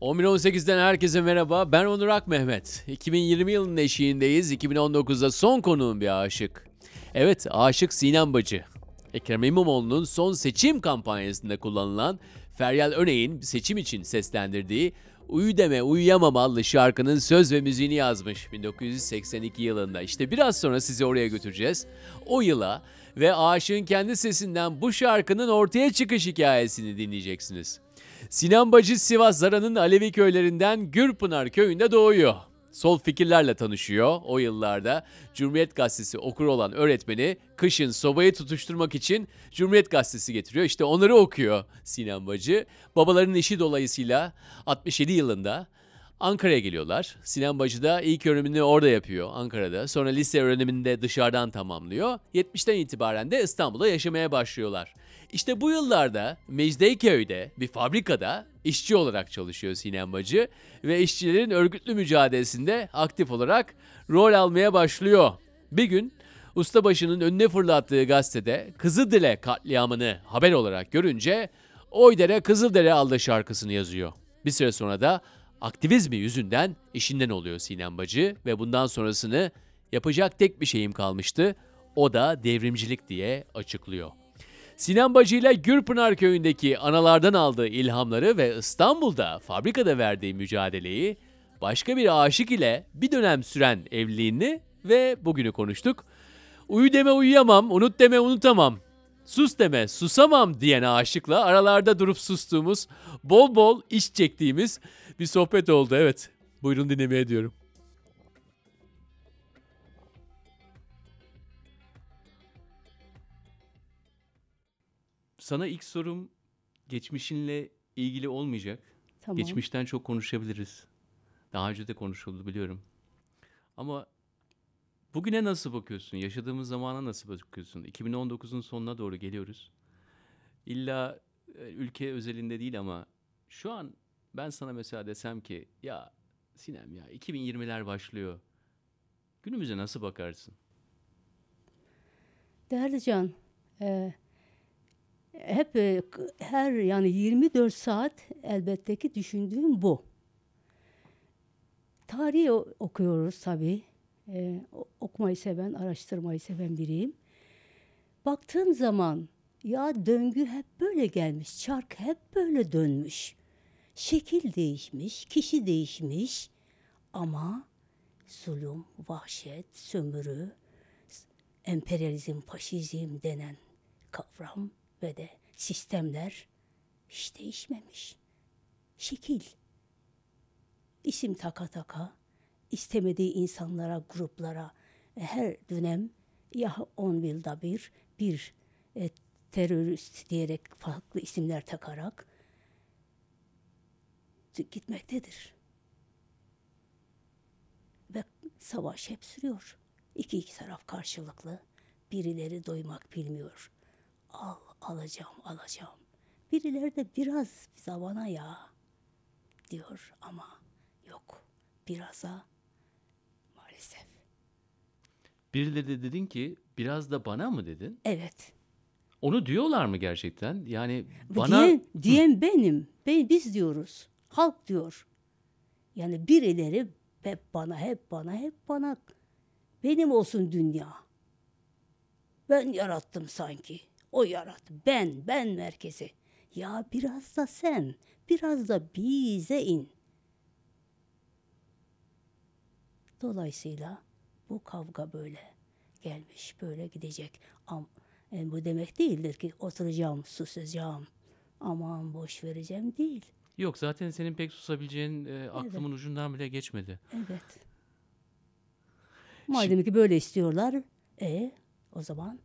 ...11.18'den herkese merhaba. Ben Onur Ak Mehmet. 2020 yılının eşiğindeyiz. 2019'da son konuğum bir aşık. Evet, aşık Sinem Bacı. Ekrem İmamoğlu'nun son seçim kampanyasında kullanılan Feryal Öney'in seçim için seslendirdiği Uyu Deme Uyuyamam adlı şarkının söz ve müziğini yazmış 1982 yılında. İşte biraz sonra sizi oraya götüreceğiz. O yıla ve aşığın kendi sesinden bu şarkının ortaya çıkış hikayesini dinleyeceksiniz. Sinan Bacı Sivas Zara'nın Alevi köylerinden Gürpınar köyünde doğuyor. Sol fikirlerle tanışıyor o yıllarda. Cumhuriyet Gazetesi okur olan öğretmeni kışın sobayı tutuşturmak için Cumhuriyet Gazetesi getiriyor. İşte onları okuyor Sinan Bacı. Babalarının işi dolayısıyla 67 yılında Ankara'ya geliyorlar. Sinan Bacı da ilk öğrenimini orada yapıyor Ankara'da. Sonra lise öğrenimini de dışarıdan tamamlıyor. 70'ten itibaren de İstanbul'da yaşamaya başlıyorlar. İşte bu yıllarda Mecidiyeköy'de bir fabrikada işçi olarak çalışıyor Sinan Bacı ve işçilerin örgütlü mücadelesinde aktif olarak rol almaya başlıyor. Bir gün ustabaşının önüne fırlattığı gazetede Kızıldere katliamını haber olarak görünce Oydere Kızıldere aldı şarkısını yazıyor. Bir süre sonra da aktivizmi yüzünden işinden oluyor Sinan Bacı ve bundan sonrasını yapacak tek bir şeyim kalmıştı. O da devrimcilik diye açıklıyor. Sinan Bacı ile Gürpınar köyündeki analardan aldığı ilhamları ve İstanbul'da fabrikada verdiği mücadeleyi başka bir aşık ile bir dönem süren evliliğini ve bugünü konuştuk. Uyu deme uyuyamam, unut deme unutamam. Sus deme susamam diyen aşıkla aralarda durup sustuğumuz, bol bol iş çektiğimiz bir sohbet oldu. Evet, buyurun dinlemeye diyorum. Sana ilk sorum geçmişinle ilgili olmayacak. Tamam. Geçmişten çok konuşabiliriz. Daha önce de konuşuldu biliyorum. Ama bugüne nasıl bakıyorsun? Yaşadığımız zamana nasıl bakıyorsun? 2019'un sonuna doğru geliyoruz. İlla e, ülke özelinde değil ama şu an ben sana mesela desem ki ya Sinem ya 2020'ler başlıyor. Günümüze nasıl bakarsın? Değerli Can, e, hep e, her yani 24 saat elbette ki düşündüğüm bu. Tarihi okuyoruz tabii. E, o- okumayı seven, araştırmayı seven biriyim. Baktığım zaman ya döngü hep böyle gelmiş, çark hep böyle dönmüş. Şekil değişmiş, kişi değişmiş ama zulüm, vahşet, sömürü, emperyalizm, faşizm denen kavram ve de sistemler hiç değişmemiş. Şekil. İsim taka taka, istemediği insanlara, gruplara e, her dönem ya on yılda bir bir e, terörist diyerek farklı isimler takarak gitmektedir. Ve savaş hep sürüyor. İki iki taraf karşılıklı. Birileri doymak bilmiyor. Al, alacağım, alacağım. Birileri de biraz zamana ya diyor ama yok. Biraza maalesef. Birileri de dedin ki biraz da bana mı dedin? Evet. Onu diyorlar mı gerçekten? Yani bana Diyen, diyen benim. Ben, biz diyoruz. Halk diyor. Yani birileri hep bana, hep bana, hep bana. Benim olsun dünya. Ben yarattım sanki. O yarattı. Ben, ben merkezi. Ya biraz da sen, biraz da bize in. Dolayısıyla bu kavga böyle gelmiş, böyle gidecek. Am e, bu demek değildir ki oturacağım, susacağım, aman boş vereceğim değil. Yok zaten senin pek susabileceğin e, aklımın ucundan bile geçmedi. Evet. Madem ki böyle istiyorlar, e o zaman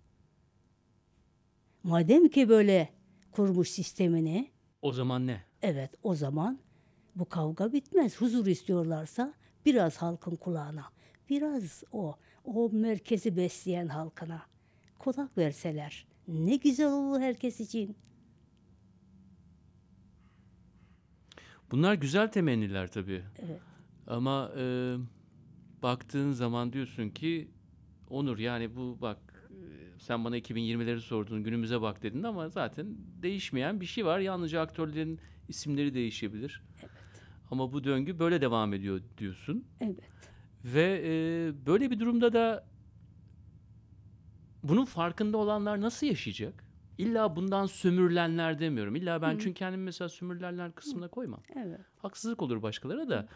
madem ki böyle kurmuş sistemini, O zaman ne? evet o zaman bu kavga bitmez. Huzur istiyorlarsa biraz halkın kulağına, biraz o o merkezi besleyen halkına kulak verseler ne güzel olur herkes için. Bunlar güzel temenniler tabii. Evet. Ama e, baktığın zaman diyorsun ki Onur yani bu bak sen bana 2020'leri sordun günümüze bak dedin ama zaten değişmeyen bir şey var. Yalnızca aktörlerin isimleri değişebilir. Ama bu döngü böyle devam ediyor diyorsun. Evet. Ve e, böyle bir durumda da bunun farkında olanlar nasıl yaşayacak? İlla bundan sömürülenler demiyorum. İlla ben çünkü kendimi mesela sömürülenler kısmına koymam. Evet. Haksızlık olur başkalarına da.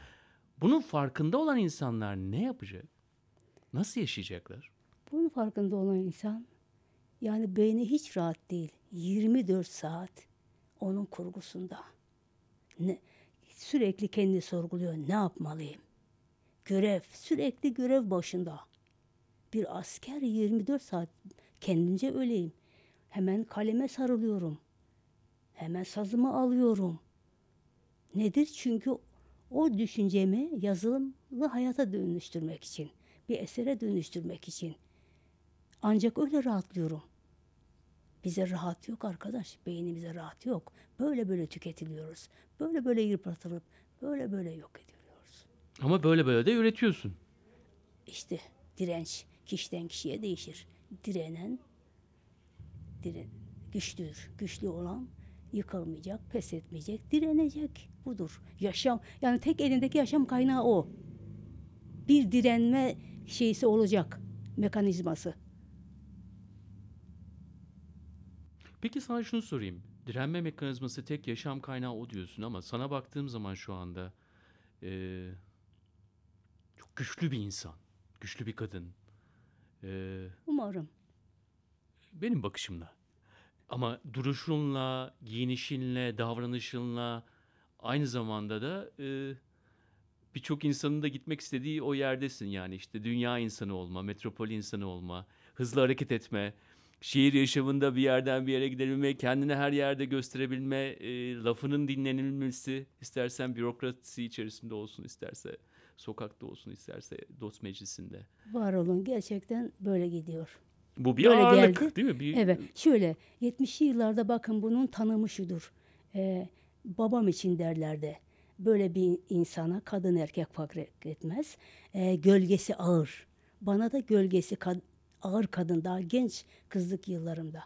Bunun farkında olan insanlar ne yapacak? Nasıl yaşayacaklar? Bunun farkında olan insan yani beyni hiç rahat değil. 24 saat onun kurgusunda. Ne, sürekli kendi sorguluyor. Ne yapmalıyım? Görev, sürekli görev başında. Bir asker 24 saat kendince öleyim. Hemen kaleme sarılıyorum. Hemen sazımı alıyorum. Nedir? Çünkü o düşüncemi yazılımlı hayata dönüştürmek için, bir esere dönüştürmek için. Ancak öyle rahatlıyorum. Bize rahat yok arkadaş. Beynimize rahat yok. Böyle böyle tüketiliyoruz. Böyle böyle yıpratılıp böyle böyle yok ediliyoruz. Ama böyle böyle de üretiyorsun. İşte direnç kişiden kişiye değişir. Direnen diren, güçlüdür. Güçlü olan yıkılmayacak, pes etmeyecek, direnecek. Budur. Yaşam yani tek elindeki yaşam kaynağı o. Bir direnme şeysi olacak mekanizması. Peki sana şunu sorayım. Direnme mekanizması tek yaşam kaynağı o diyorsun ama sana baktığım zaman şu anda eee, çok güçlü bir insan, güçlü bir kadın. Eee, Umarım. benim bakışımla. Ama duruşunla, giyinişinle, davranışınla aynı zamanda da eee, birçok insanın da gitmek istediği o yerdesin yani işte dünya insanı olma, metropol insanı olma, hızlı hareket etme, şehir yaşamında bir yerden bir yere gidebilme, kendini her yerde gösterebilme, eee, lafının dinlenilmesi, istersen bürokrasi içerisinde olsun, isterse sokakta olsun, isterse dost meclisinde. Var olun gerçekten böyle gidiyor. Bu bir Böyle ağırlık geldi. değil mi? Bir, Evet şöyle 70'li yıllarda bakın bunun tanımı şudur. Ee, babam için derlerdi. Böyle bir insana kadın erkek fark etmez. Ee, gölgesi ağır. Bana da gölgesi kad- ağır kadın daha genç kızlık yıllarımda.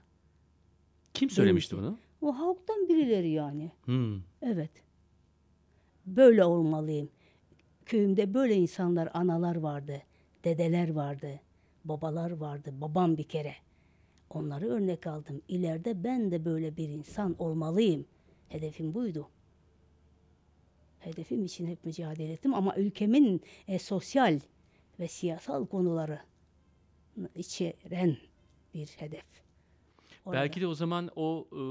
Kim söylemişti bunu? O halktan birileri yani. Hmm. Evet. Böyle olmalıyım. Köyümde böyle insanlar, analar vardı, dedeler vardı, babalar vardı, babam bir kere. Onları örnek aldım. İleride ben de böyle bir insan olmalıyım. Hedefim buydu. Hedefim için hep mücadele ettim ama ülkemin e, sosyal ve siyasal konuları içeren bir hedef. Orada. Belki de o zaman o e,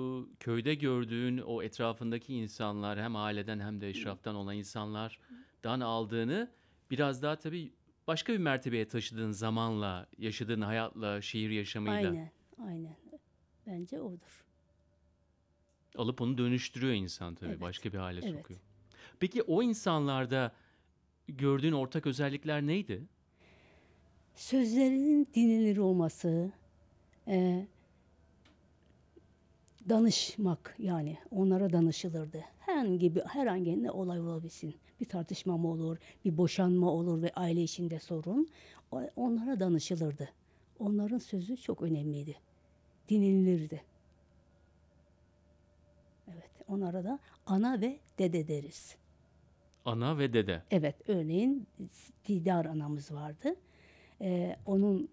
köyde gördüğün o etrafındaki insanlar hem aileden hem de eşraftan olan insanlardan aldığını biraz daha tabii başka bir mertebeye taşıdığın zamanla, yaşadığın hayatla, şehir yaşamıyla Aynen, aynen. Bence odur. alıp onu dönüştürüyor insan tabii. Evet, Başka bir hale evet. sokuyor. Peki o insanlarda gördüğün ortak özellikler neydi? Sözlerinin dinlenir olması, e, danışmak yani onlara danışılırdı. Herhangi bir herhangi ne olay olabilsin. Bir tartışma mı olur, bir boşanma olur ve aile içinde sorun. Onlara danışılırdı. Onların sözü çok önemliydi. Dinlenilirdi. Evet, onlara da ana ve dede deriz. Ana ve dede. Evet, örneğin Didar anamız vardı. Ee, onun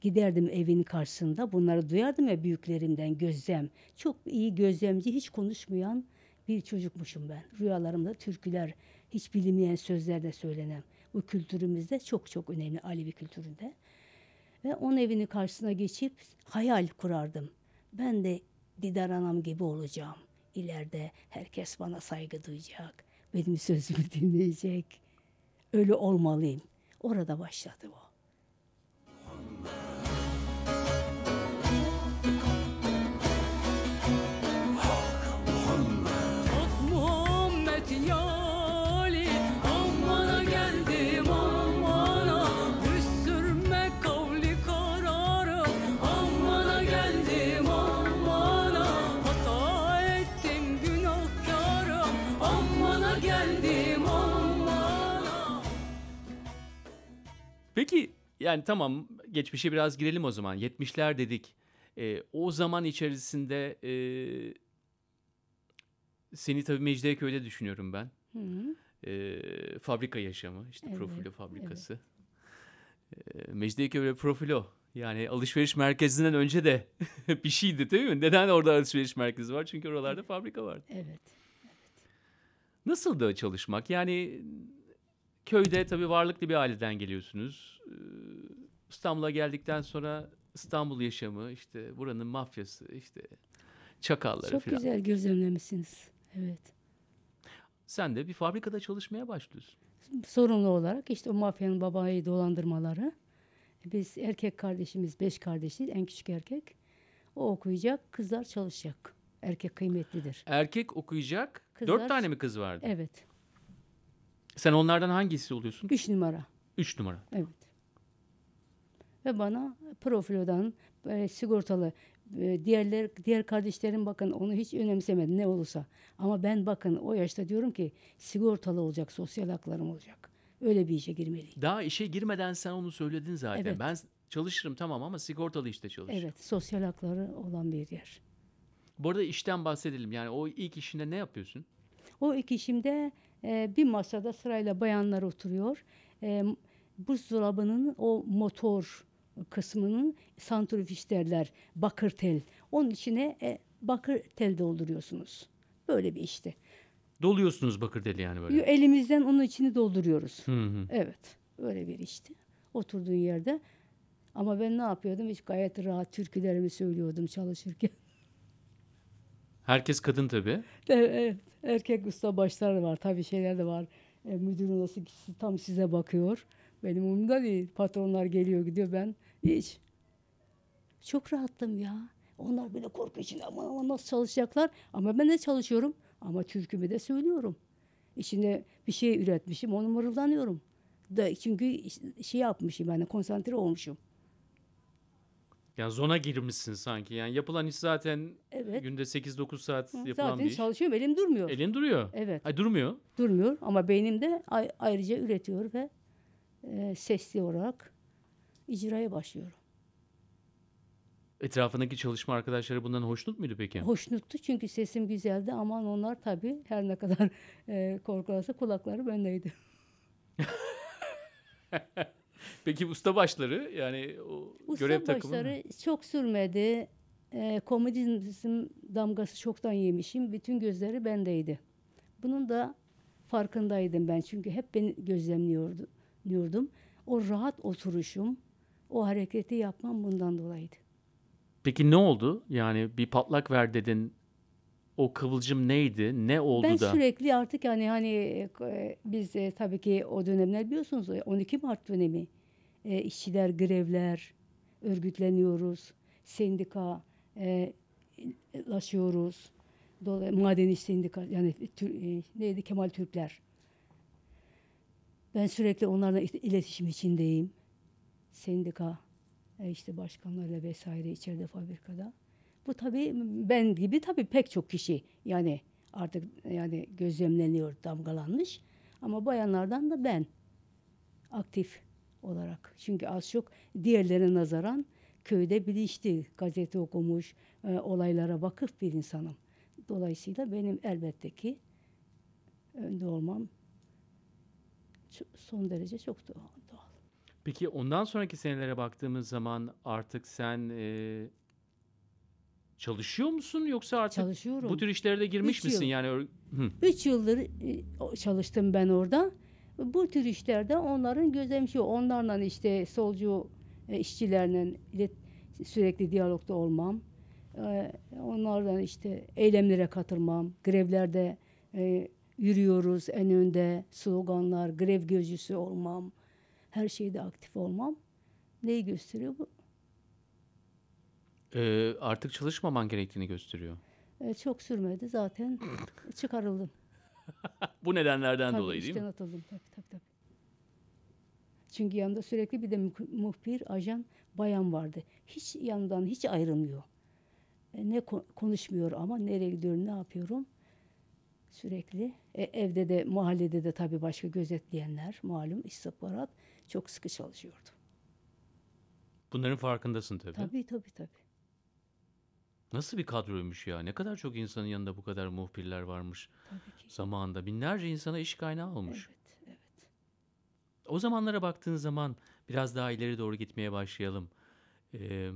giderdim evin karşısında. Bunları duyardım ya büyüklerimden gözlem. Çok iyi gözlemci, hiç konuşmayan bir çocukmuşum ben. Rüyalarımda türküler, hiç bilinmeyen sözler de söylenen. Bu kültürümüzde çok çok önemli Alevi kültüründe. Ve onun evinin karşısına geçip hayal kurardım. Ben de Didar anam gibi olacağım. İleride herkes bana saygı duyacak. Benim sözümü dinleyecek. Öyle olmalıyım. Orada başladı o. yani tamam geçmişe biraz girelim o zaman. 70'ler dedik. Ee, o zaman içerisinde e, seni tabii Mecidiyeköy'de düşünüyorum ben. Hı hı. Ee, fabrika yaşamı, işte Evet, Profilo fabrikası. Ee, Mecidiyeköy ve Profilo yani alışveriş merkezinden önce de bir şeydi değil mi? Neden orada alışveriş merkezi var? Çünkü oralarda fabrika vardı. Evet. Nasıldı çalışmak? Yani köyde tabii varlıklı bir aileden geliyorsunuz. Ee, İstanbul'a geldikten sonra İstanbul yaşamı, işte buranın mafyası, işte çakalları Çok falan. güzel gözlemlemişsiniz. Evet. Sen de bir fabrikada çalışmaya başlıyorsun. Sorumlu olarak işte o mafyanın babayı dolandırmaları. Biz erkek kardeşimiz, beş kardeşiz, en küçük erkek. O okuyacak, kızlar çalışacak. Erkek kıymetlidir. Erkek okuyacak. Kızlar- Dört tane mi kız vardı? Evet. Sen onlardan hangisi oluyorsun? Üç numara. Üç numara. Evet. Ve bana profilodan e, sigortalı e, diğerler diğer kardeşlerim bakın onu hiç önemsemedi ne olursa. Ama ben bakın o yaşta diyorum ki sigortalı olacak, sosyal haklarım olacak. Öyle bir işe girmeliyim. Daha işe girmeden sen onu söyledin zaten. Evet. Ben çalışırım tamam ama sigortalı işte çalışırım. Evet, sosyal hakları olan bir yer. Bu arada işten bahsedelim. Yani o ilk işinde ne yapıyorsun? O ilk işimde e, bir masada sırayla bayanlar oturuyor. E, buzdolabının o motor kısmının santrifüj derler, bakır tel. Onun içine e, bakır tel dolduruyorsunuz. Böyle bir işte. Doluyorsunuz bakır deli yani böyle. Elimizden onun içini dolduruyoruz. Hı hı. Evet, öyle bir işti. Oturduğun yerde. Ama ben ne yapıyordum? Hiç gayet rahat türkülerimi söylüyordum çalışırken. Herkes kadın tabii. Evet, erkek usta başları var. Tabii şeyler de var. E, müdürün nasıl tam size bakıyor. Benim umurumda değil. Patronlar geliyor gidiyor ben hiç. Çok rahattım ya. Onlar böyle korku içinde aman aman nasıl çalışacaklar. Ama ben de çalışıyorum. Ama türkümü de söylüyorum. İçinde bir şey üretmişim onu mırıldanıyorum. Da, çünkü şey yapmışım yani konsantre olmuşum. Yani zona girmişsin sanki. Yani yapılan iş zaten Evet. günde 8-9 saat yapılan Zaten bir iş. çalışıyorum elim durmuyor. Elin duruyor. Evet. Ay durmuyor. durmuyor ama beynim de ay- ayrıca üretiyor ve e, sesli olarak icraya başlıyorum. Etrafındaki çalışma arkadaşları bundan hoşnut muydu peki? Hoşnuttu çünkü sesim güzeldi ama onlar tabii her ne kadar e, korkularsa kulakları bendeydi. Peki ustabaşları yani o görev takımı mı? Ustabaşları çok sürmedi. E, komedizm damgası çoktan yemişim. Bütün gözleri bendeydi. Bunun da farkındaydım ben çünkü hep beni gözlemliyordu. Diyordum. O rahat oturuşum, o hareketi yapmam bundan dolayıydı. Peki ne oldu? Yani bir patlak ver dedin. O kıvılcım neydi? Ne oldu Ben da? sürekli artık hani hani e, biz e, tabii ki o dönemler biliyorsunuz e, 12 Mart dönemi e, işçiler grevler örgütleniyoruz sendika e, laşıyoruz Dolayı maden iş sendika yani tür, e, neydi Kemal Türkler ben sürekli onlarla iletişim içindeyim sendika e, işte başkanlarla vesaire içeride fabrikada bu tabii ben gibi tabii pek çok kişi yani artık yani gözlemleniyor, damgalanmış. Ama bayanlardan da ben aktif olarak. Çünkü az çok diğerlerine nazaran köyde bilinçli, gazete okumuş, e, olaylara vakıf bir insanım. Dolayısıyla benim elbette ki önde olmam son derece çok doğal. Peki ondan sonraki senelere baktığımız zaman artık sen e, çalışıyor musun yoksa artık Çalışıyorum. bu tür işlere de girmiş Üç misin? yıl. Yani Hı. Üç yıldır e, çalıştım ben orada. Bu tür işlerde onların gözlemci, onlarla işte solcu e, işçilerle ilet, sürekli diyalogda olmam. E, onlardan işte eylemlere katılmam, grevlerde yürüyoruz en önde, sloganlar, grev gözcüsü olmam, her şeyde aktif olmam. Neyi gösteriyor bu? E, artık çalışmaman gerektiğini gösteriyor. E, çok sürmedi zaten çıkarıldım. Bu nedenlerden Tabii dolayı değil mi? atıldım tabii tabii tabii. Çünkü yanında sürekli bir de mu- muhbir, ajan, bayan vardı. Hiç yanından hiç ayrılmıyor. E, ne ko- konuşmuyor ama nereye gidiyorum, ne yapıyorum? Sürekli. E, evde de, mahallede de tabii başka gözetleyenler, malum istihbarat çok sıkı çalışıyordu. Bunların farkındasın tabii. Tabii tabii tabii. Nasıl bir kadroymuş ya? Ne kadar çok insanın yanında bu kadar muhbirler varmış Tabii ki. zamanında. Binlerce insana iş kaynağı olmuş. Evet, evet. O zamanlara baktığın zaman biraz daha ileri doğru gitmeye başlayalım. Ee,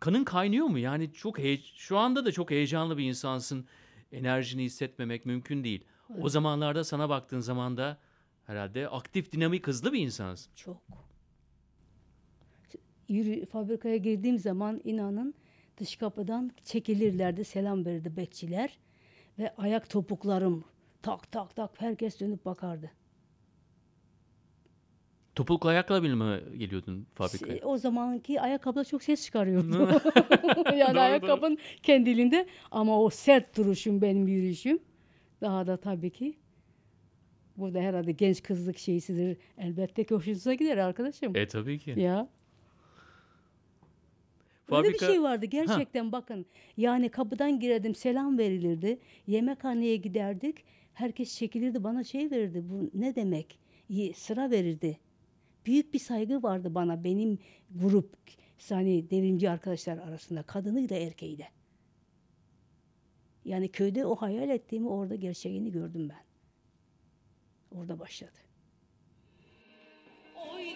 kanın kaynıyor mu? Yani çok şu anda da çok heyecanlı bir insansın. Enerjini hissetmemek mümkün değil. O zamanlarda sana baktığın zaman da herhalde aktif, dinamik, hızlı bir insansın. Çok. Yürü, fabrikaya girdiğim zaman inanın dış kapıdan çekilirlerdi, selam verirdi bekçiler. Ve ayak topuklarım tak tak tak herkes dönüp bakardı. Topuklu ayakkabıyla mı geliyordun fabrikaya? Şey, O zamanki ayakkabılar çok ses çıkarıyordu. yani Doğru, ayakkabın kendiliğinde ama o sert duruşum benim yürüyüşüm. Daha da tabii ki burada herhalde genç kızlık şeysidir. Elbette ki hoşunuza gider arkadaşım. E tabii ki. Ya. Öyle bir Fabrika- şey vardı gerçekten bakın. Yani kapıdan girerdim selam verilirdi. Yemekhaneye giderdik. Herkes çekilirdi bana şey verirdi. Bu ne demek? Sıra verirdi. Büyük bir saygı vardı bana benim grup hani devrimci arkadaşlar arasında kadınıyla erkeğiyle. Yani köyde o hayal ettiğimi orada gerçeğini gördüm ben. Orada başladı. Oy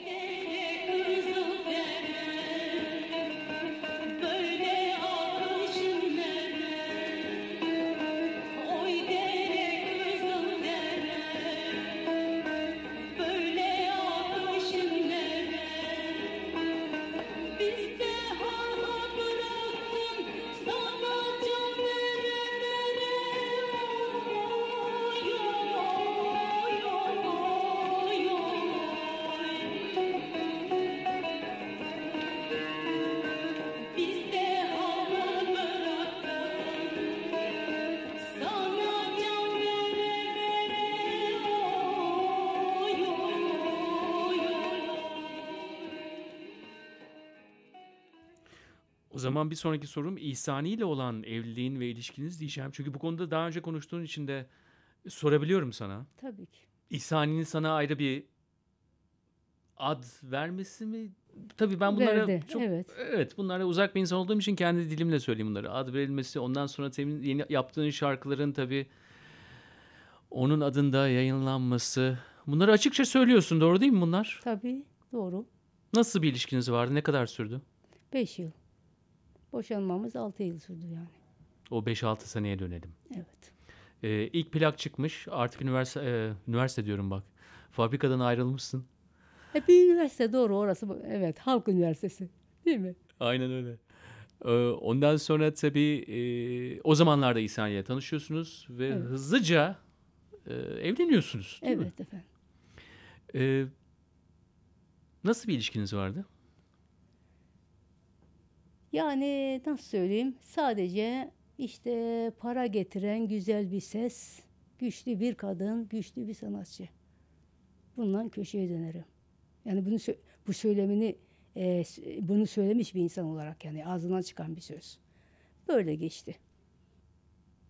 zaman bir sonraki sorum İhsani ile olan evliliğin ve ilişkiniz diyeceğim. Çünkü bu konuda daha önce konuştuğun için de sorabiliyorum sana. Tabii ki. İhsani'nin sana ayrı bir ad vermesi mi? Tabii ben bunlara Verdi, çok evet. evet bunlara uzak bir insan olduğum için kendi dilimle söyleyeyim bunları. Ad verilmesi, ondan sonra temin, yeni yaptığın şarkıların tabii onun adında yayınlanması. Bunları açıkça söylüyorsun, doğru değil mi bunlar? Tabii doğru. Nasıl bir ilişkiniz vardı? Ne kadar sürdü? Beş yıl. Boşanmamız altı yıl sürdü yani. O 5-6 seneye dönelim. Evet. Ee, ilk plak çıkmış. Artık üniversite, e, üniversite diyorum bak. Fabrikadan ayrılmışsın. E bir üniversite doğru orası. Evet Halk Üniversitesi. Değil mi? Aynen öyle. Ee, ondan sonra tabii e, o zamanlarda İhsan ile tanışıyorsunuz ve Evet. hızlıca e, evleniyorsunuz. Değil mi? Evet efendim. Ee, nasıl bir ilişkiniz vardı? Yani nasıl söyleyeyim? Sadece işte para getiren güzel bir ses, güçlü bir kadın, güçlü bir sanatçı. Bundan köşeye dönerim. Yani bunu bu söylemini e, bunu söylemiş bir insan olarak yani ağzından çıkan bir söz. Böyle geçti.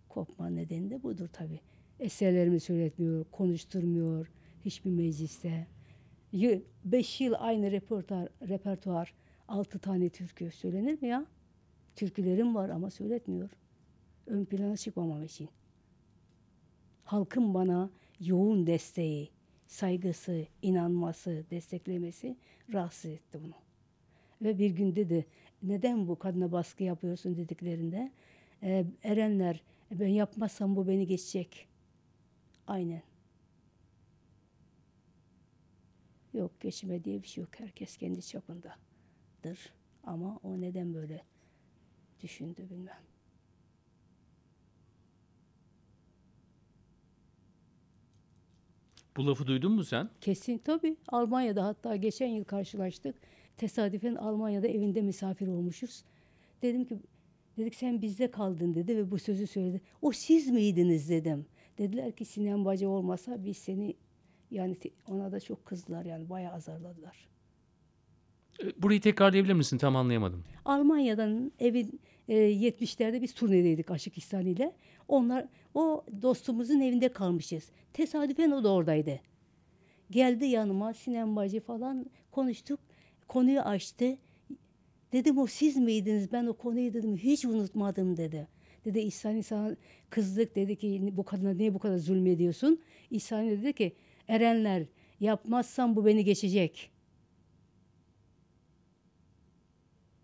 Kopma nedeni de budur tabii. Eserlerimi söyletmiyor, konuşturmuyor hiçbir mecliste. Beş yıl aynı repertuar, repertuar, altı tane türkü söylenir mi ya? Türkülerim var ama söyletmiyor. Ön plana çıkmamam için. Halkın bana yoğun desteği, saygısı, inanması, desteklemesi rahatsız etti bunu. Ve bir gün dedi, neden bu kadına baskı yapıyorsun dediklerinde, "E, erenler ben yapmazsam bu beni geçecek. Aynen. Yok geçme diye bir şey yok. Herkes kendi çapındadır. Ama o neden böyle düşündü bilmem. Bu lafı duydun mu sen? Kesin tabii. Almanya'da hatta geçen yıl karşılaştık. Tesadüfen Almanya'da evinde misafir olmuşuz. Dedim ki dedik sen bizde kaldın dedi ve bu sözü söyledi. O siz miydiniz dedim. Dediler ki Sinan Bacı olmasa biz seni yani ona da çok kızdılar yani bayağı azarladılar. Ee, Burayı tekrarlayabilir misin? Tam anlayamadım. Almanya'dan evin e, 70'lerde biz turnedeydik Aşık İhsan ile. Onlar o dostumuzun evinde kalmışız. Tesadüfen o da oradaydı. Geldi yanıma Sinem Bacı falan konuştuk. Konuyu açtı. Dedim o siz miydiniz? Ben o konuyu dedim hiç unutmadım dedi. Dedi İhsan sana kızdık dedi ki bu kadına niye bu kadar zulmediyorsun? İhsan dedi ki erenler yapmazsam bu beni geçecek.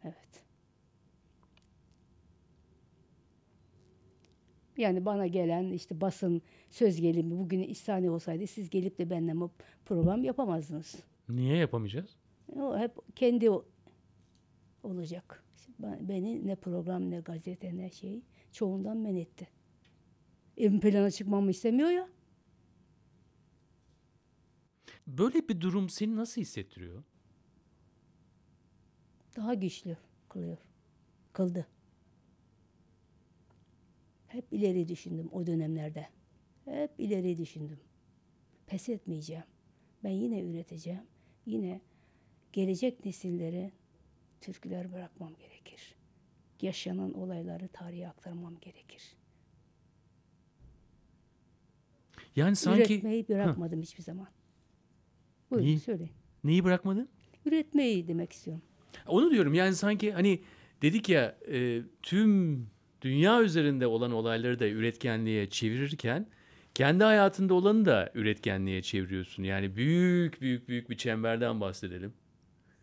Evet. Yani bana gelen işte basın söz gelimi bugün İhsani olsaydı siz gelip de benimle program yapamazdınız. Niye yapamayacağız? O hep kendi olacak. Ben- Beni ne program ne gazete ne şey çoğundan men etti. Ön plana çıkmamı istemiyor ya. Böyle bir durum seni nasıl hissettiriyor? Daha güçlü kılıyor. Kıldı. Hep ileri düşündüm o dönemlerde. Hep ileri düşündüm. Pes etmeyeceğim. Ben yine üreteceğim. Yine gelecek nesillere türküler bırakmam gerekir. Yaşanan olayları tarihe aktarmam gerekir. Yani sanki Üretmeyi bırakmadım hiçbir zaman. Buyurun İyi. söyleyin. neyi bırakmadın? Üretmeyi demek istiyorum. Onu diyorum yani sanki hani dedik ya e, tüm dünya üzerinde olan olayları da üretkenliğe çevirirken kendi hayatında olanı da üretkenliğe çeviriyorsun. Yani büyük büyük büyük bir çemberden bahsedelim.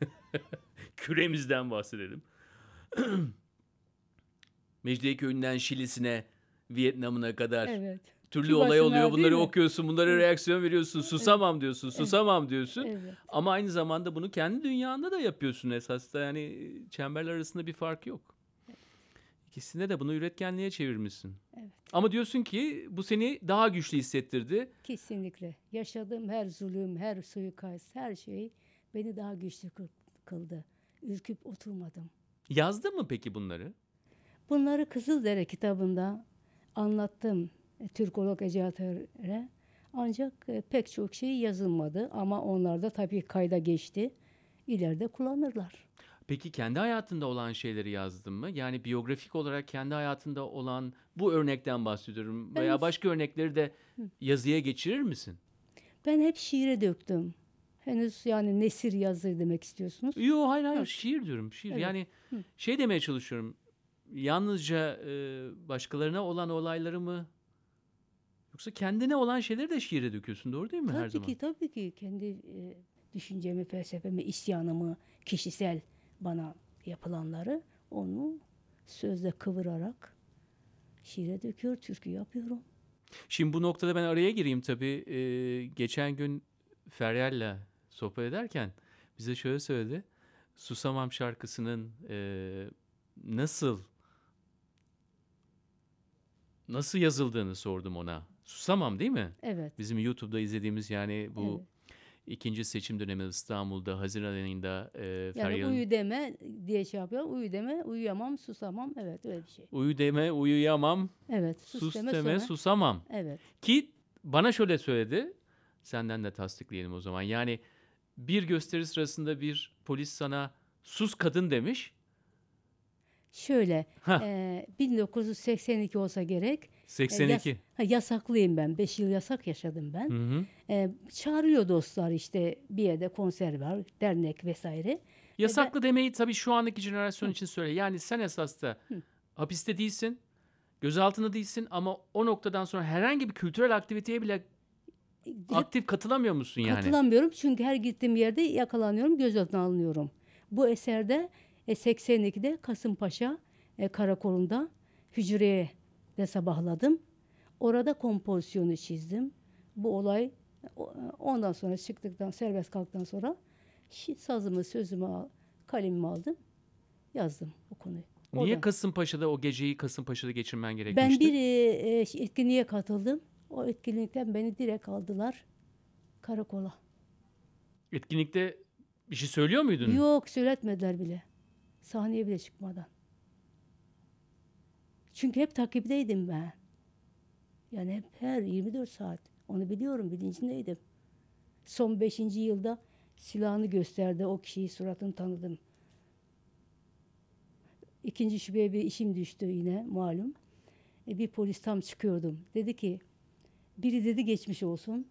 Küremizden bahsedelim. Mecidiyeköy'ünden Şili'sine, Vietnam'ına kadar Evet. türlü Küba'sına olay oluyor. Bunları okuyorsun, bunlara reaksiyon veriyorsun. Susamam diyorsun, susamam diyorsun. Evet. Ama aynı zamanda bunu kendi dünyanda da yapıyorsun esas da yani çemberler arasında bir fark yok. İkisinde de bunu üretkenliğe çevirmişsin. Evet. Ama diyorsun ki bu seni daha güçlü hissettirdi. Kesinlikle. Yaşadığım her zulüm, her suikast, her şey beni daha güçlü kıl- kıldı. Ürküp oturmadım. Yazdın mı peki bunları? Bunları Kızıldere kitabında anlattım e, Türkolog Ecatör'e. Ancak e, pek çok şey yazılmadı ama onlar da tabii kayda geçti. İleride kullanırlar. Peki kendi hayatında olan şeyleri yazdın mı? Yani biyografik olarak kendi hayatında olan bu örnekten bahsediyorum. Veya Evet. başka örnekleri de yazıya geçirir misin? Ben hep şiire döktüm. Henüz yani nesir yazı demek istiyorsunuz. Yok hayır hayır Yok. şiir diyorum şiir. Evet. Yani şey demeye çalışıyorum. Yalnızca e, başkalarına olan olayları mı yoksa kendine olan şeyleri de şiire döküyorsun doğru değil mi her Tabii zaman? ki tabii ki kendi e, düşüncemi, felsefemi, isyanımı, kişisel bana yapılanları onu sözle kıvırarak şiire döküyor, türkü yapıyorum. Şimdi bu noktada ben araya gireyim tabii. E, geçen gün Feryal'le sohbet ederken bize şöyle söyledi. Susamam şarkısının e, nasıl nasıl yazıldığını sordum ona. Susamam değil mi? Evet. Bizim YouTube'da izlediğimiz yani bu Evet. İkinci seçim dönemi İstanbul'da Haziran ayında e, Yani Feryal'in uyu deme diye şey yapıyor. Uyu deme, uyuyamam, susamam. Evet öyle bir şey. uyu deme uyuyamam Evet. Sus, sus, deme, deme susamam. Evet. Ki bana şöyle söyledi. Senden de tasdikleyelim o zaman. Yani bir gösteri sırasında bir polis sana sus kadın demiş. Şöyle, e, 1982 olsa gerek. E, 82. yas- ha, yasaklıyım ben. 5 yıl yasak yaşadım ben. Hı hı. E, çağırıyor dostlar işte bir yerde konser var, dernek vesaire. Yasaklı demeyi tabii şu andaki jenerasyon için söyle. Yani sen esas da hapiste değilsin. Gözaltında değilsin ama o noktadan sonra herhangi bir kültürel aktiviteye bile aktif katılamıyor musun yani? Katılamıyorum çünkü her gittiğim yerde yakalanıyorum, gözaltına alınıyorum. Bu eserde e, 82'de Kasımpaşa e, karakolunda hücreye de sabahladım. Orada kompozisyonu çizdim. Bu olay ondan sonra çıktıktan, serbest kalktıktan sonra sazımı, sözümü, al- kalemimi aldım. Yazdım o konuyu. Niye Orada. Kasımpaşa'da o geceyi Kasımpaşa'da geçirmen Ben gerekmişti? bir e, e, etkinliğe katıldım. O etkinlikten beni direkt aldılar karakola. Etkinlikte bir şey söylüyor muydun? Yok söyletmediler bile. Sahneye bile çıkmadan. Çünkü hep takipteydim ben. Yani hep her 24 saat. Onu biliyorum bilincindeydim. Son 5. yılda silahını gösterdi. O kişiyi suratını tanıdım. İkinci şubeye bir işim düştü yine malum. E, bir polis tam çıkıyordum. Dedi ki biri dedi geçmiş olsun.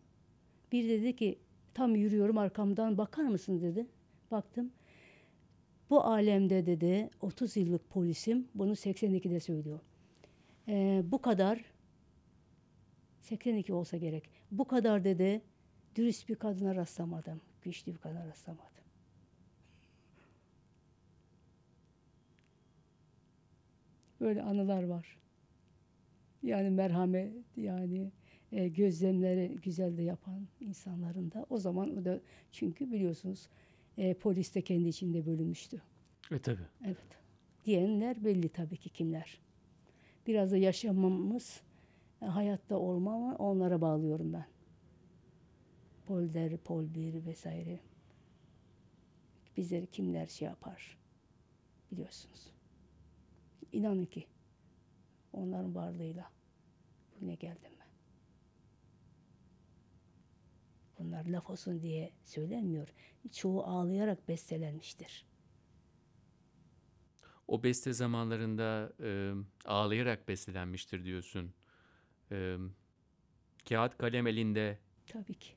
Biri dedi ki tam yürüyorum arkamdan bakar mısın dedi. Baktım. Bu alemde dedi 30 yıllık polisim bunu 82'de söylüyor. Ee, bu kadar 82 olsa gerek. Bu kadar dedi dürüst bir kadına rastlamadım. Güçlü bir kadına rastlamadım. Böyle anılar var. Yani merhamet yani e, gözlemleri güzel de yapan insanların da o zaman o da çünkü biliyorsunuz e, polis de kendi içinde bölünmüştü. E tabii. Evet. Diyenler belli tabii ki kimler. Biraz da yaşamamız, e, hayatta olmamı onlara bağlıyorum ben. Polder, Pol 1 vesaire. Bizleri kimler şey yapar biliyorsunuz. İnanın ki onların varlığıyla bugüne geldim ben. Bunlar laf olsun diye söylenmiyor. Çoğu ağlayarak bestelenmiştir. O beste zamanlarında e, ağlayarak bestelenmiştir diyorsun. E, kağıt kalem elinde. Tabii ki.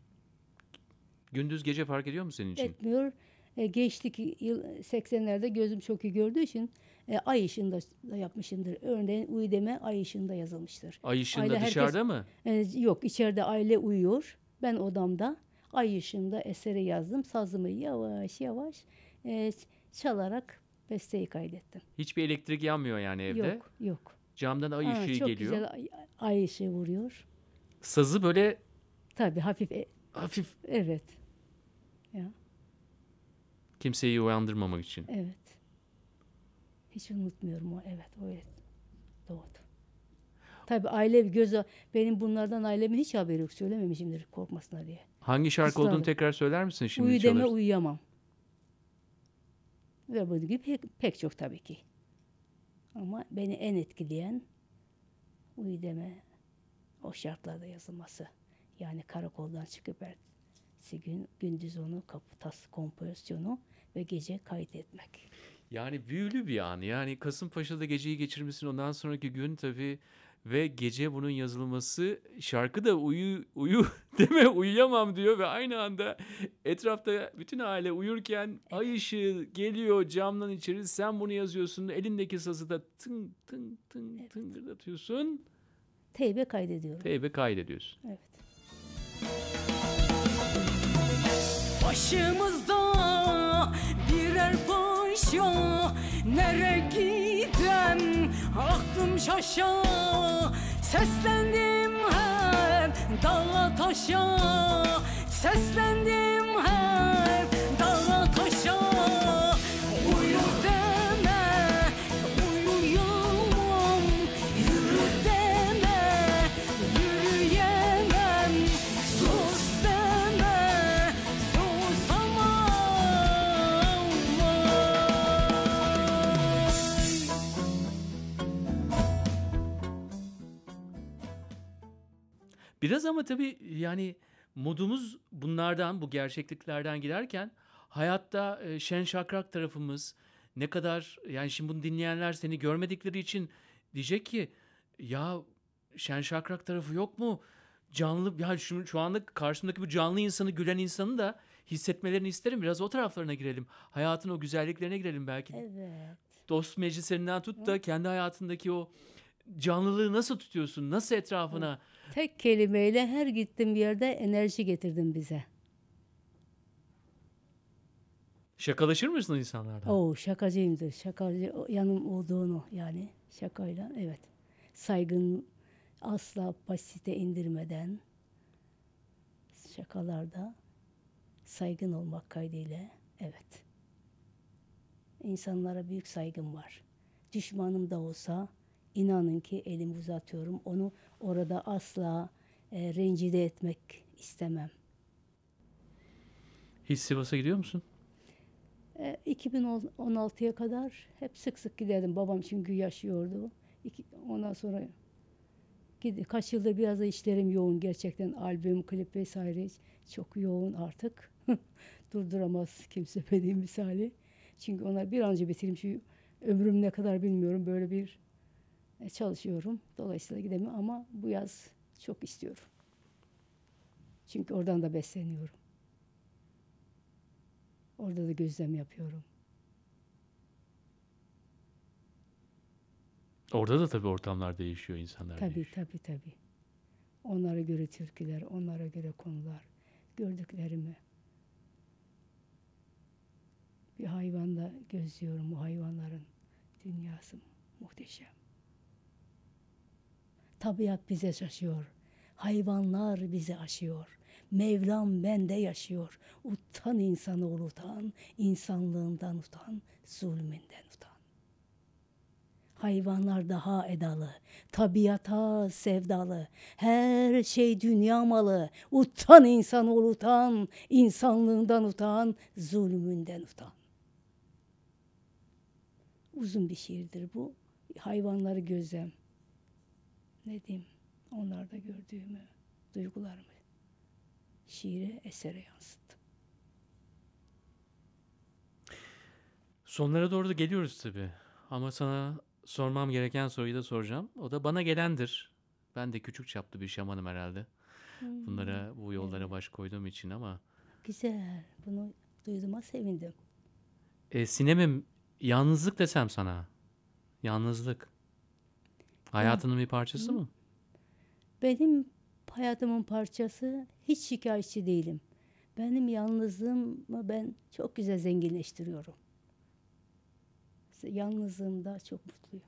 Gündüz gece fark ediyor mu senin için? etmiyor. E, geçtik yıl 80'lerde gözüm çok iyi gördüğü için e, ay ışığında da yapmışımdır. Örneğin uydeme ay ışığında yazılmıştır. Ay ışığında Aile herkes- dışarıda mı? E, yok içeride aile uyuyor. Ben odamda ay ışığında eseri yazdım. Sazımı yavaş yavaş e, çalarak besteyi kaydettim. Hiçbir elektrik yanmıyor yani evde. Yok yok. Camdan ay ışığı çok geliyor. güzel ay, ay ışığı vuruyor. Sazı böyle Tabii hafif e- hafif evet. Ya kimseyi uyandırmamak için. evet. Hiç unutmuyorum o evet o evet. Doğdu. Tabii aile göz benim bunlardan ailemin hiç haberi yok. Söylememişimdir korkmasınlar diye. Hangi şarkı olduğunu Israrla. tekrar söyler misin şimdi Uyu deme uyuyamam. Ve bu gibi pek, pek çok tabii ki. Ama beni en etkileyen uyu deme o şartlarda yazılması. Yani karakoldan çıkıp ertesi gün gündüz onu kapı tas kompozisyonu ve gece kaydetmek. Yani büyülü bir an. Yani Kasımpaşa'da geceyi geçirmişsin. Ondan sonraki gün tabii ve gece bunun yazılması şarkı da uyu uyu deme uyuyamam diyor ve aynı anda etrafta bütün aile uyurken ay ışığı geliyor camdan içeri sen bunu yazıyorsun elindeki sazı da tın tın tın tıngırdatıyorsun Teybe kaydediyorum. teybe kaydediyorsun. Evet. Başımızda birer paşa Nere gidem aklım şaşa. Seslendim hep dağa taşa. Seslendim hep Biraz ama tabii yani modumuz bunlardan, bu gerçekliklerden giderken hayatta e, şen şakrak tarafımız ne kadar yani şimdi bunu dinleyenler seni görmedikleri için diyecek ki ya şen şakrak tarafı yok mu? Canlı ya şu, şu anda karşımdaki bu canlı insanı gülen insanı da hissetmelerini isterim. Biraz o taraflarına girelim. Hayatın o güzelliklerine girelim belki. Evet. Dost meclislerinden tut da kendi hayatındaki o canlılığı nasıl tutuyorsun? Nasıl etrafına? Tek kelimeyle her gittiğim yerde enerji getirdim bize. Şakalaşır mısın insanlardan? Oo şakacıyımdır. Şakacı yanım olduğunu yani şakayla evet. Saygın asla basite indirmeden şakalarda saygın olmak kaydıyla evet. İnsanlara büyük saygım var. Düşmanım da olsa inanın ki elimi uzatıyorum. Onu orada asla e, rencide etmek istemem. Hiç Sivas'a gidiyor musun? E, 2016'ya kadar hep sık sık giderdim. Babam çünkü yaşıyordu. İki, ondan sonra gidi, kaç yıldır biraz da işlerim yoğun gerçekten. Albüm, klip vesaire çok yoğun artık. Durduramaz kimse beni misali. Çünkü onlar bir an önce bitireyim. Şu ömrüm ne kadar bilmiyorum. Böyle bir e, çalışıyorum. Dolayısıyla gidemiyorum ama bu yaz çok istiyorum. Çünkü oradan da besleniyorum. Orada da gözlem yapıyorum. Orada da tabii ortamlar değişiyor, insanlar tabii, değişiyor. Tabii tabii. Onlara göre türküler, onlara göre konular, gördüklerimi. Bir hayvanda gözlüyorum o hayvanların dünyası muhteşem. Tabiat bize şaşıyor. Hayvanlar bizi aşıyor. Mevlam bende yaşıyor. Utan insanoğlu utan, insanlığından utan, zulmünden utan. Hayvanlar daha edalı, tabiata sevdalı, her şey dünya malı. Utan insanoğlu utan, insanlığından utan, zulmünden utan. Uzun bir şiirdir bu. Hayvanları gözlem. Ne diyeyim? Onlarda gördüğümü, duygularımı şiire, esere yansıttım. Sonlara doğru da geliyoruz tabii. Ama sana sormam gereken soruyu da soracağım. O da bana gelendir. Ben de küçük çaplı bir şamanım herhalde. Bunlara, bu yollara baş koyduğum için ama. Güzel. Bunu duyduğuma sevindim. E, sinemim, yalnızlık desem sana. Yalnızlık. Hayatının bir parçası mı? Benim hayatımın parçası hiç şikayetçi değilim. Benim yalnızlığımı ben çok güzel zenginleştiriyorum. Yalnızlığımda çok mutluyum.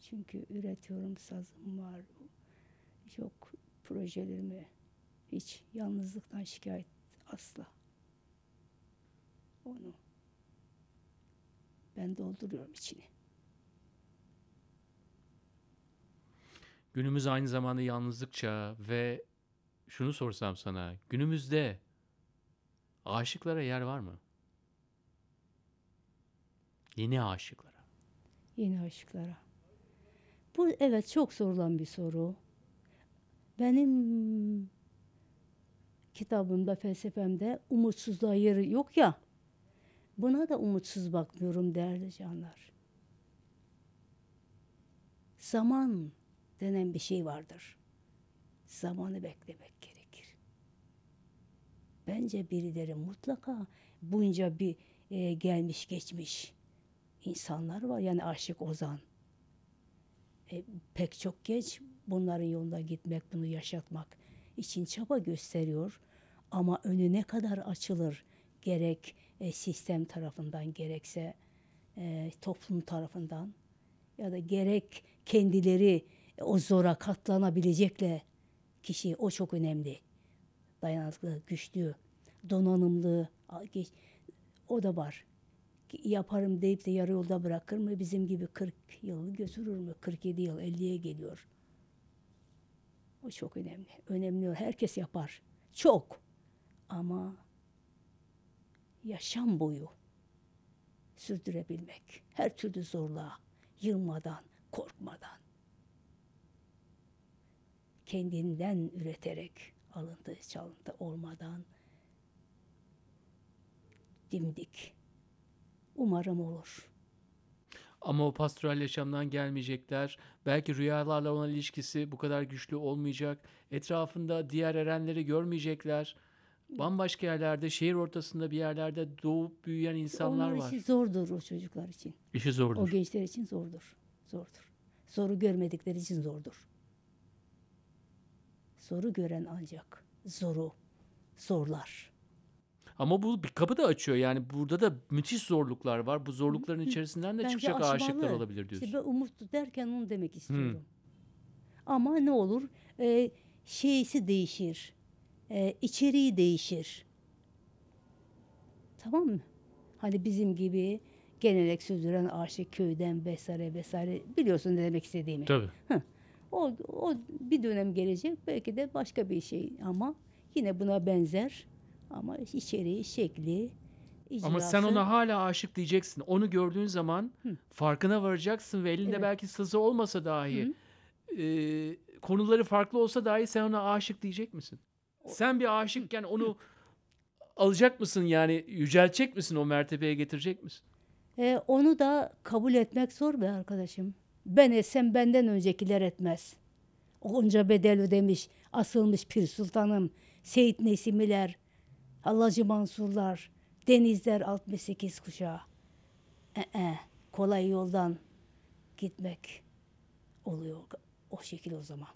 Çünkü üretiyorum, sazım var. Çok projelerimi hiç yalnızlıktan şikayet asla. Onu ben dolduruyorum içini. Günümüz aynı zamanda yalnızlık çağı ve şunu sorsam sana. Günümüzde aşıklara yer var mı? Yeni aşıklara. Yeni aşıklara. Bu evet çok sorulan bir soru. Benim kitabımda, felsefemde umutsuzluğa yeri yok ya. Buna da umutsuz bakmıyorum değerli canlar. Zaman denen bir şey vardır. Zamanı beklemek gerekir. Bence birileri mutlaka bunca bir e, gelmiş geçmiş insanlar var. Yani Aşık Ozan. E, pek çok genç bunların yolunda gitmek, bunu yaşatmak için çaba gösteriyor. Ama önü ne kadar açılır gerek e, sistem tarafından gerekse e, toplum tarafından ya da gerek kendileri o zora katlanabilecekle kişi o çok önemli. Dayanıklı, güçlü, donanımlı o da var yaparım deyip de yarı yolda bırakır mı? Bizim gibi 40 yıl götürür mü? 47 yıl, 50'ye geliyor. O çok önemli. Önemli. Herkes yapar. Çok. Ama yaşam boyu sürdürebilmek. Her türlü zorluğa, yılmadan, korkmadan. Kendinden üreterek, alıntı çalıntı olmadan dimdik. Umarım olur. Ama o pastoral yaşamdan gelmeyecekler. Belki rüyalarla olan ilişkisi bu kadar güçlü olmayacak. Etrafında diğer erenleri görmeyecekler. Bambaşka yerlerde, şehir ortasında bir yerlerde doğup büyüyen insanlar Onlar var. için zordur o çocuklar için. İşi O zordur. gençler için zordur. Zordur. Zoru görmedikleri için zordur. Zoru gören ancak zoru zorlar. Ama bu bir kapı da açıyor. Yani burada da müthiş zorluklar var. Bu zorlukların içerisinden de Bence çıkacak aşıklar aşmalı. olabilir diyorsun. İşte ben umutlu derken onu demek istiyorum. Ama ne olur? Ee, şeysi değişir. Ee, içeriği değişir. Tamam mı? Hani bizim gibi gelenek sürdüren aşık köyden vesaire vesaire biliyorsun ne demek istediğimi. Tabii. O, o bir dönem gelecek belki de başka bir şey ama yine buna benzer ama içeriği, şekli, Ama sen icrası- ona hala aşık diyeceksin. Onu gördüğün zaman farkına varacaksın ve elinde Evet. belki sızı olmasa dahi e, konuları farklı olsa dahi sen ona aşık diyecek misin? Sen bir aşıkken onu alacak mısın yani yüceltecek misin o mertebeye getirecek misin? E, onu da kabul etmek zor be arkadaşım. Ben etsem benden öncekiler etmez. Onca bedel ödemiş, asılmış Pir Sultanım, Seyit Nesimiler, Hallacı Mansurlar, Denizler 68 kuşağı. Ee, kolay yoldan gitmek oluyor o şekil o zaman.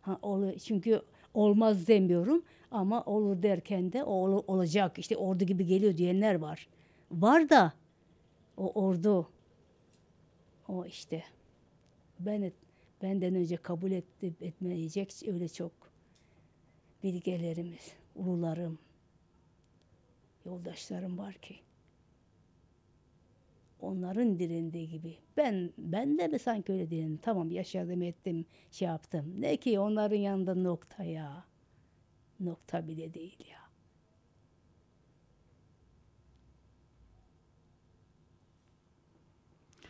Ha, oluyor. Çünkü olmaz demiyorum ama olur derken de ol- olacak. İşte ordu gibi geliyor diyenler var. Var da o ordu o işte ben benden önce kabul etti, etmeyecek öyle çok bilgelerimiz, ulularım, yoldaşlarım var ki onların direndiği gibi. Ben ben de mi sanki öyle direndim? Tamam yaşadım ettim şey yaptım. Ne ki onların yanında nokta ya. Nokta bile değil ya.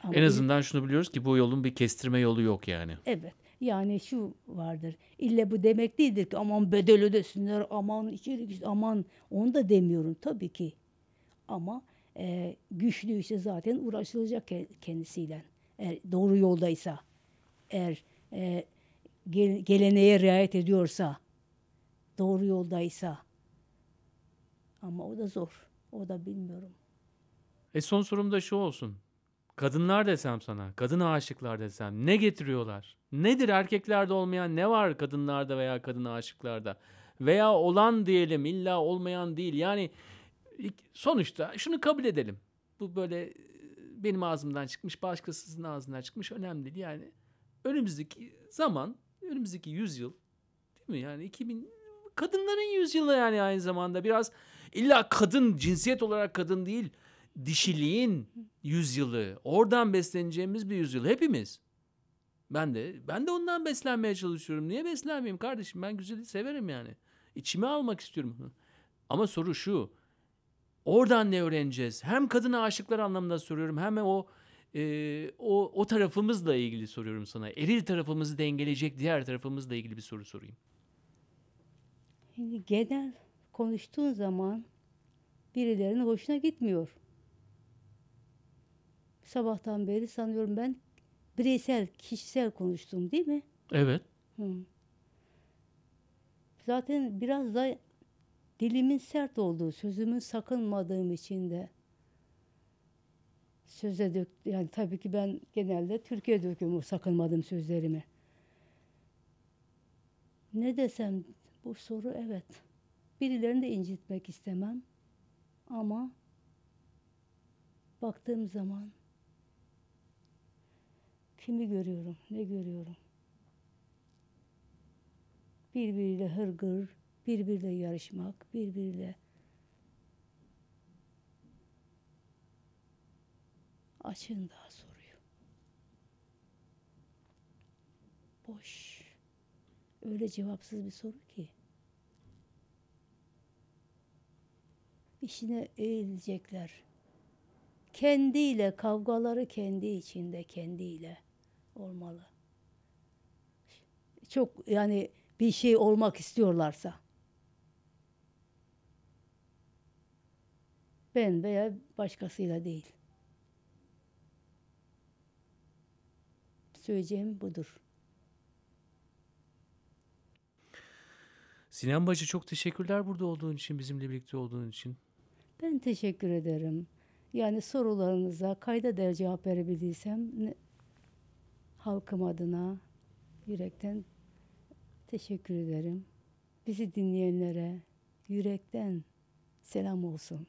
Ama En azından şunu biliyoruz ki bu yolun bir kestirme yolu yok yani. Evet. Yani şu vardır. İlle bu demek değildir ki aman bedel ödesinler, aman içeri gitsin, aman onu da demiyorum tabii ki. Ama e, güçlüyse zaten uğraşılacak ke- kendisiyle. Eğer doğru yoldaysa, eğer e, gel- geleneğe riayet ediyorsa, doğru yoldaysa. Ama o da zor. O da bilmiyorum. E son sorum da şu olsun. Kadınlar desem sana, kadın aşıklar desem ne getiriyorlar? Nedir erkeklerde olmayan ne var kadınlarda veya kadın aşıklarda? Veya olan diyelim illa olmayan değil. Yani sonuçta şunu kabul edelim. Bu böyle e, benim ağzımdan çıkmış, başkasının ağzından çıkmış önemli değil. Yani önümüzdeki zaman, önümüzdeki yüzyıl değil mi? Yani 2000 kadınların yüzyılı yani aynı zamanda biraz illa kadın cinsiyet olarak kadın değil dişiliğin yüzyılı. Oradan besleneceğimiz bir yüzyıl hepimiz. Ben de ben de ondan beslenmeye çalışıyorum. Niye beslenmeyeyim kardeşim? Ben güzeli severim yani. İçime almak istiyorum. Ama soru şu. Oradan ne öğreneceğiz? Hem kadına aşıklar anlamında soruyorum hem o e, o o tarafımızla ilgili soruyorum sana. Eril tarafımızı dengeleyecek diğer tarafımızla ilgili bir soru sorayım. Şimdi genel konuştuğun zaman birilerinin hoşuna gitmiyor. Sabahtan beri sanıyorum ben bireysel, kişisel konuştum değil mi? Evet. Hı. Zaten biraz da dilimin sert olduğu, sözümün sakınmadığım için de söze dök yani tabii ki ben genelde Türkiye döküyorum sakınmadığım sözlerimi. Ne desem bu soru evet. Birilerini de incitmek istemem. Ama baktığım zaman kimi görüyorum, ne görüyorum? birbiriyle hırgür, birbiriyle yarışmak, birbiriyle açın daha soruyor. Boş. Öyle cevapsız bir soru ki. İşine eğilecekler. Kendiyle kavgaları kendi içinde kendiyle olmalı çok yani bir şey olmak istiyorlarsa. Ben veya başkasıyla değil. Söyleyeceğim budur. Sinan Bacı çok teşekkürler burada olduğun için, bizimle birlikte olduğun için. Ben teşekkür ederim. Yani sorularınıza kayda değer cevap verebildiysem halkım adına yürekten teşekkür ederim. Bizi dinleyenlere yürekten selam olsun.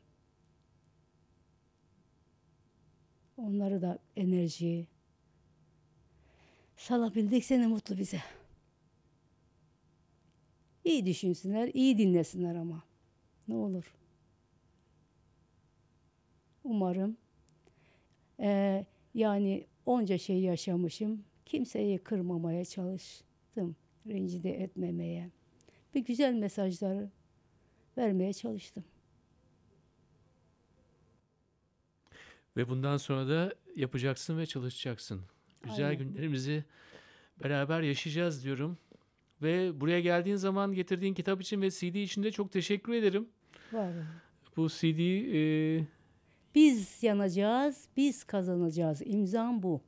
Onları da enerji salabildikse ne mutlu bize. İyi düşünsünler, iyi dinlesinler ama. Ne olur. Umarım eee, yani onca şey yaşamışım. Kimseyi kırmamaya çalıştım. Rencide etmemeye. Bir güzel mesajları vermeye çalıştım. Ve bundan sonra da yapacaksın ve çalışacaksın. Güzel Aynen. günlerimizi beraber yaşayacağız diyorum. Ve buraya geldiğin zaman getirdiğin kitap için ve CD için de çok teşekkür ederim. Var. Bu CD e, biz yanacağız, biz kazanacağız. İmzam bu.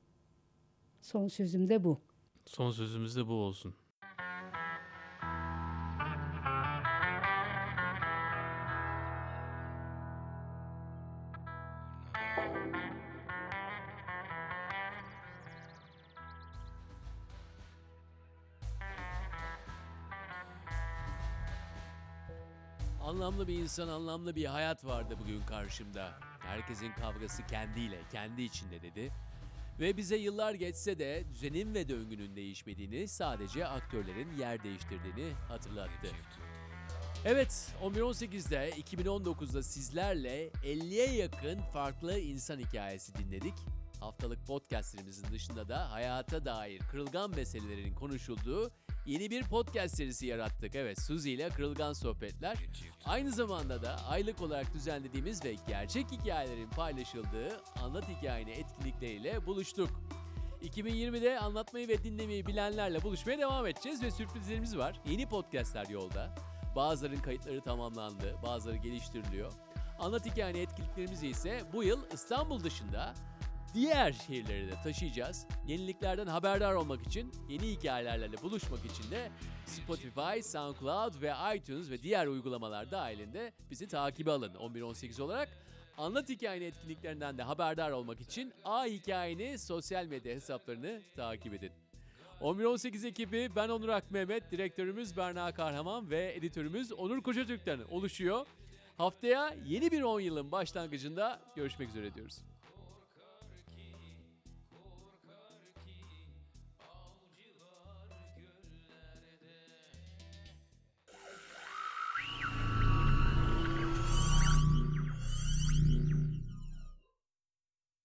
Son sözüm de bu. Son sözümüz de bu olsun. Anlamlı bir insan, anlamlı bir hayat vardı bugün karşımda. Herkesin kavgası kendiyle, kendi içinde dedi. Ve bize yıllar geçse de düzenin ve döngünün değişmediğini, sadece aktörlerin yer değiştirdiğini hatırlattı. Evet, 11.18'de 2019'da sizlerle 50'ye yakın farklı insan hikayesi dinledik. Haftalık podcastlerimizin dışında da hayata dair kırılgan meselelerin konuşulduğu yeni bir podcast serisi yarattık. Evet, Suzy ile Kırılgan Sohbetler. Aynı zamanda da aylık olarak düzenlediğimiz ve gerçek hikayelerin paylaşıldığı Anlat Hikayeni etkinlikleriyle buluştuk. 2020'de anlatmayı ve dinlemeyi bilenlerle buluşmaya devam edeceğiz ve sürprizlerimiz var. Yeni podcastler yolda. Bazılarının kayıtları tamamlandı, bazıları geliştiriliyor. Anlat hikayeni etkinliklerimizi ise bu yıl İstanbul dışında diğer şehirlere de taşıyacağız. Yeniliklerden haberdar olmak için, yeni hikayelerle buluşmak için de Spotify, SoundCloud ve iTunes ve diğer uygulamalar dahilinde bizi takibe alın 11-18 olarak. Anlat Hikayeni etkinliklerinden de haberdar olmak için A Hikayeni sosyal medya hesaplarını takip edin. 11-18 ekibi ben Onur Ak Mehmet, direktörümüz Berna Kahraman ve editörümüz Onur Koçatürk'ten oluşuyor. Haftaya yeni bir 10 yılın başlangıcında görüşmek üzere diyoruz.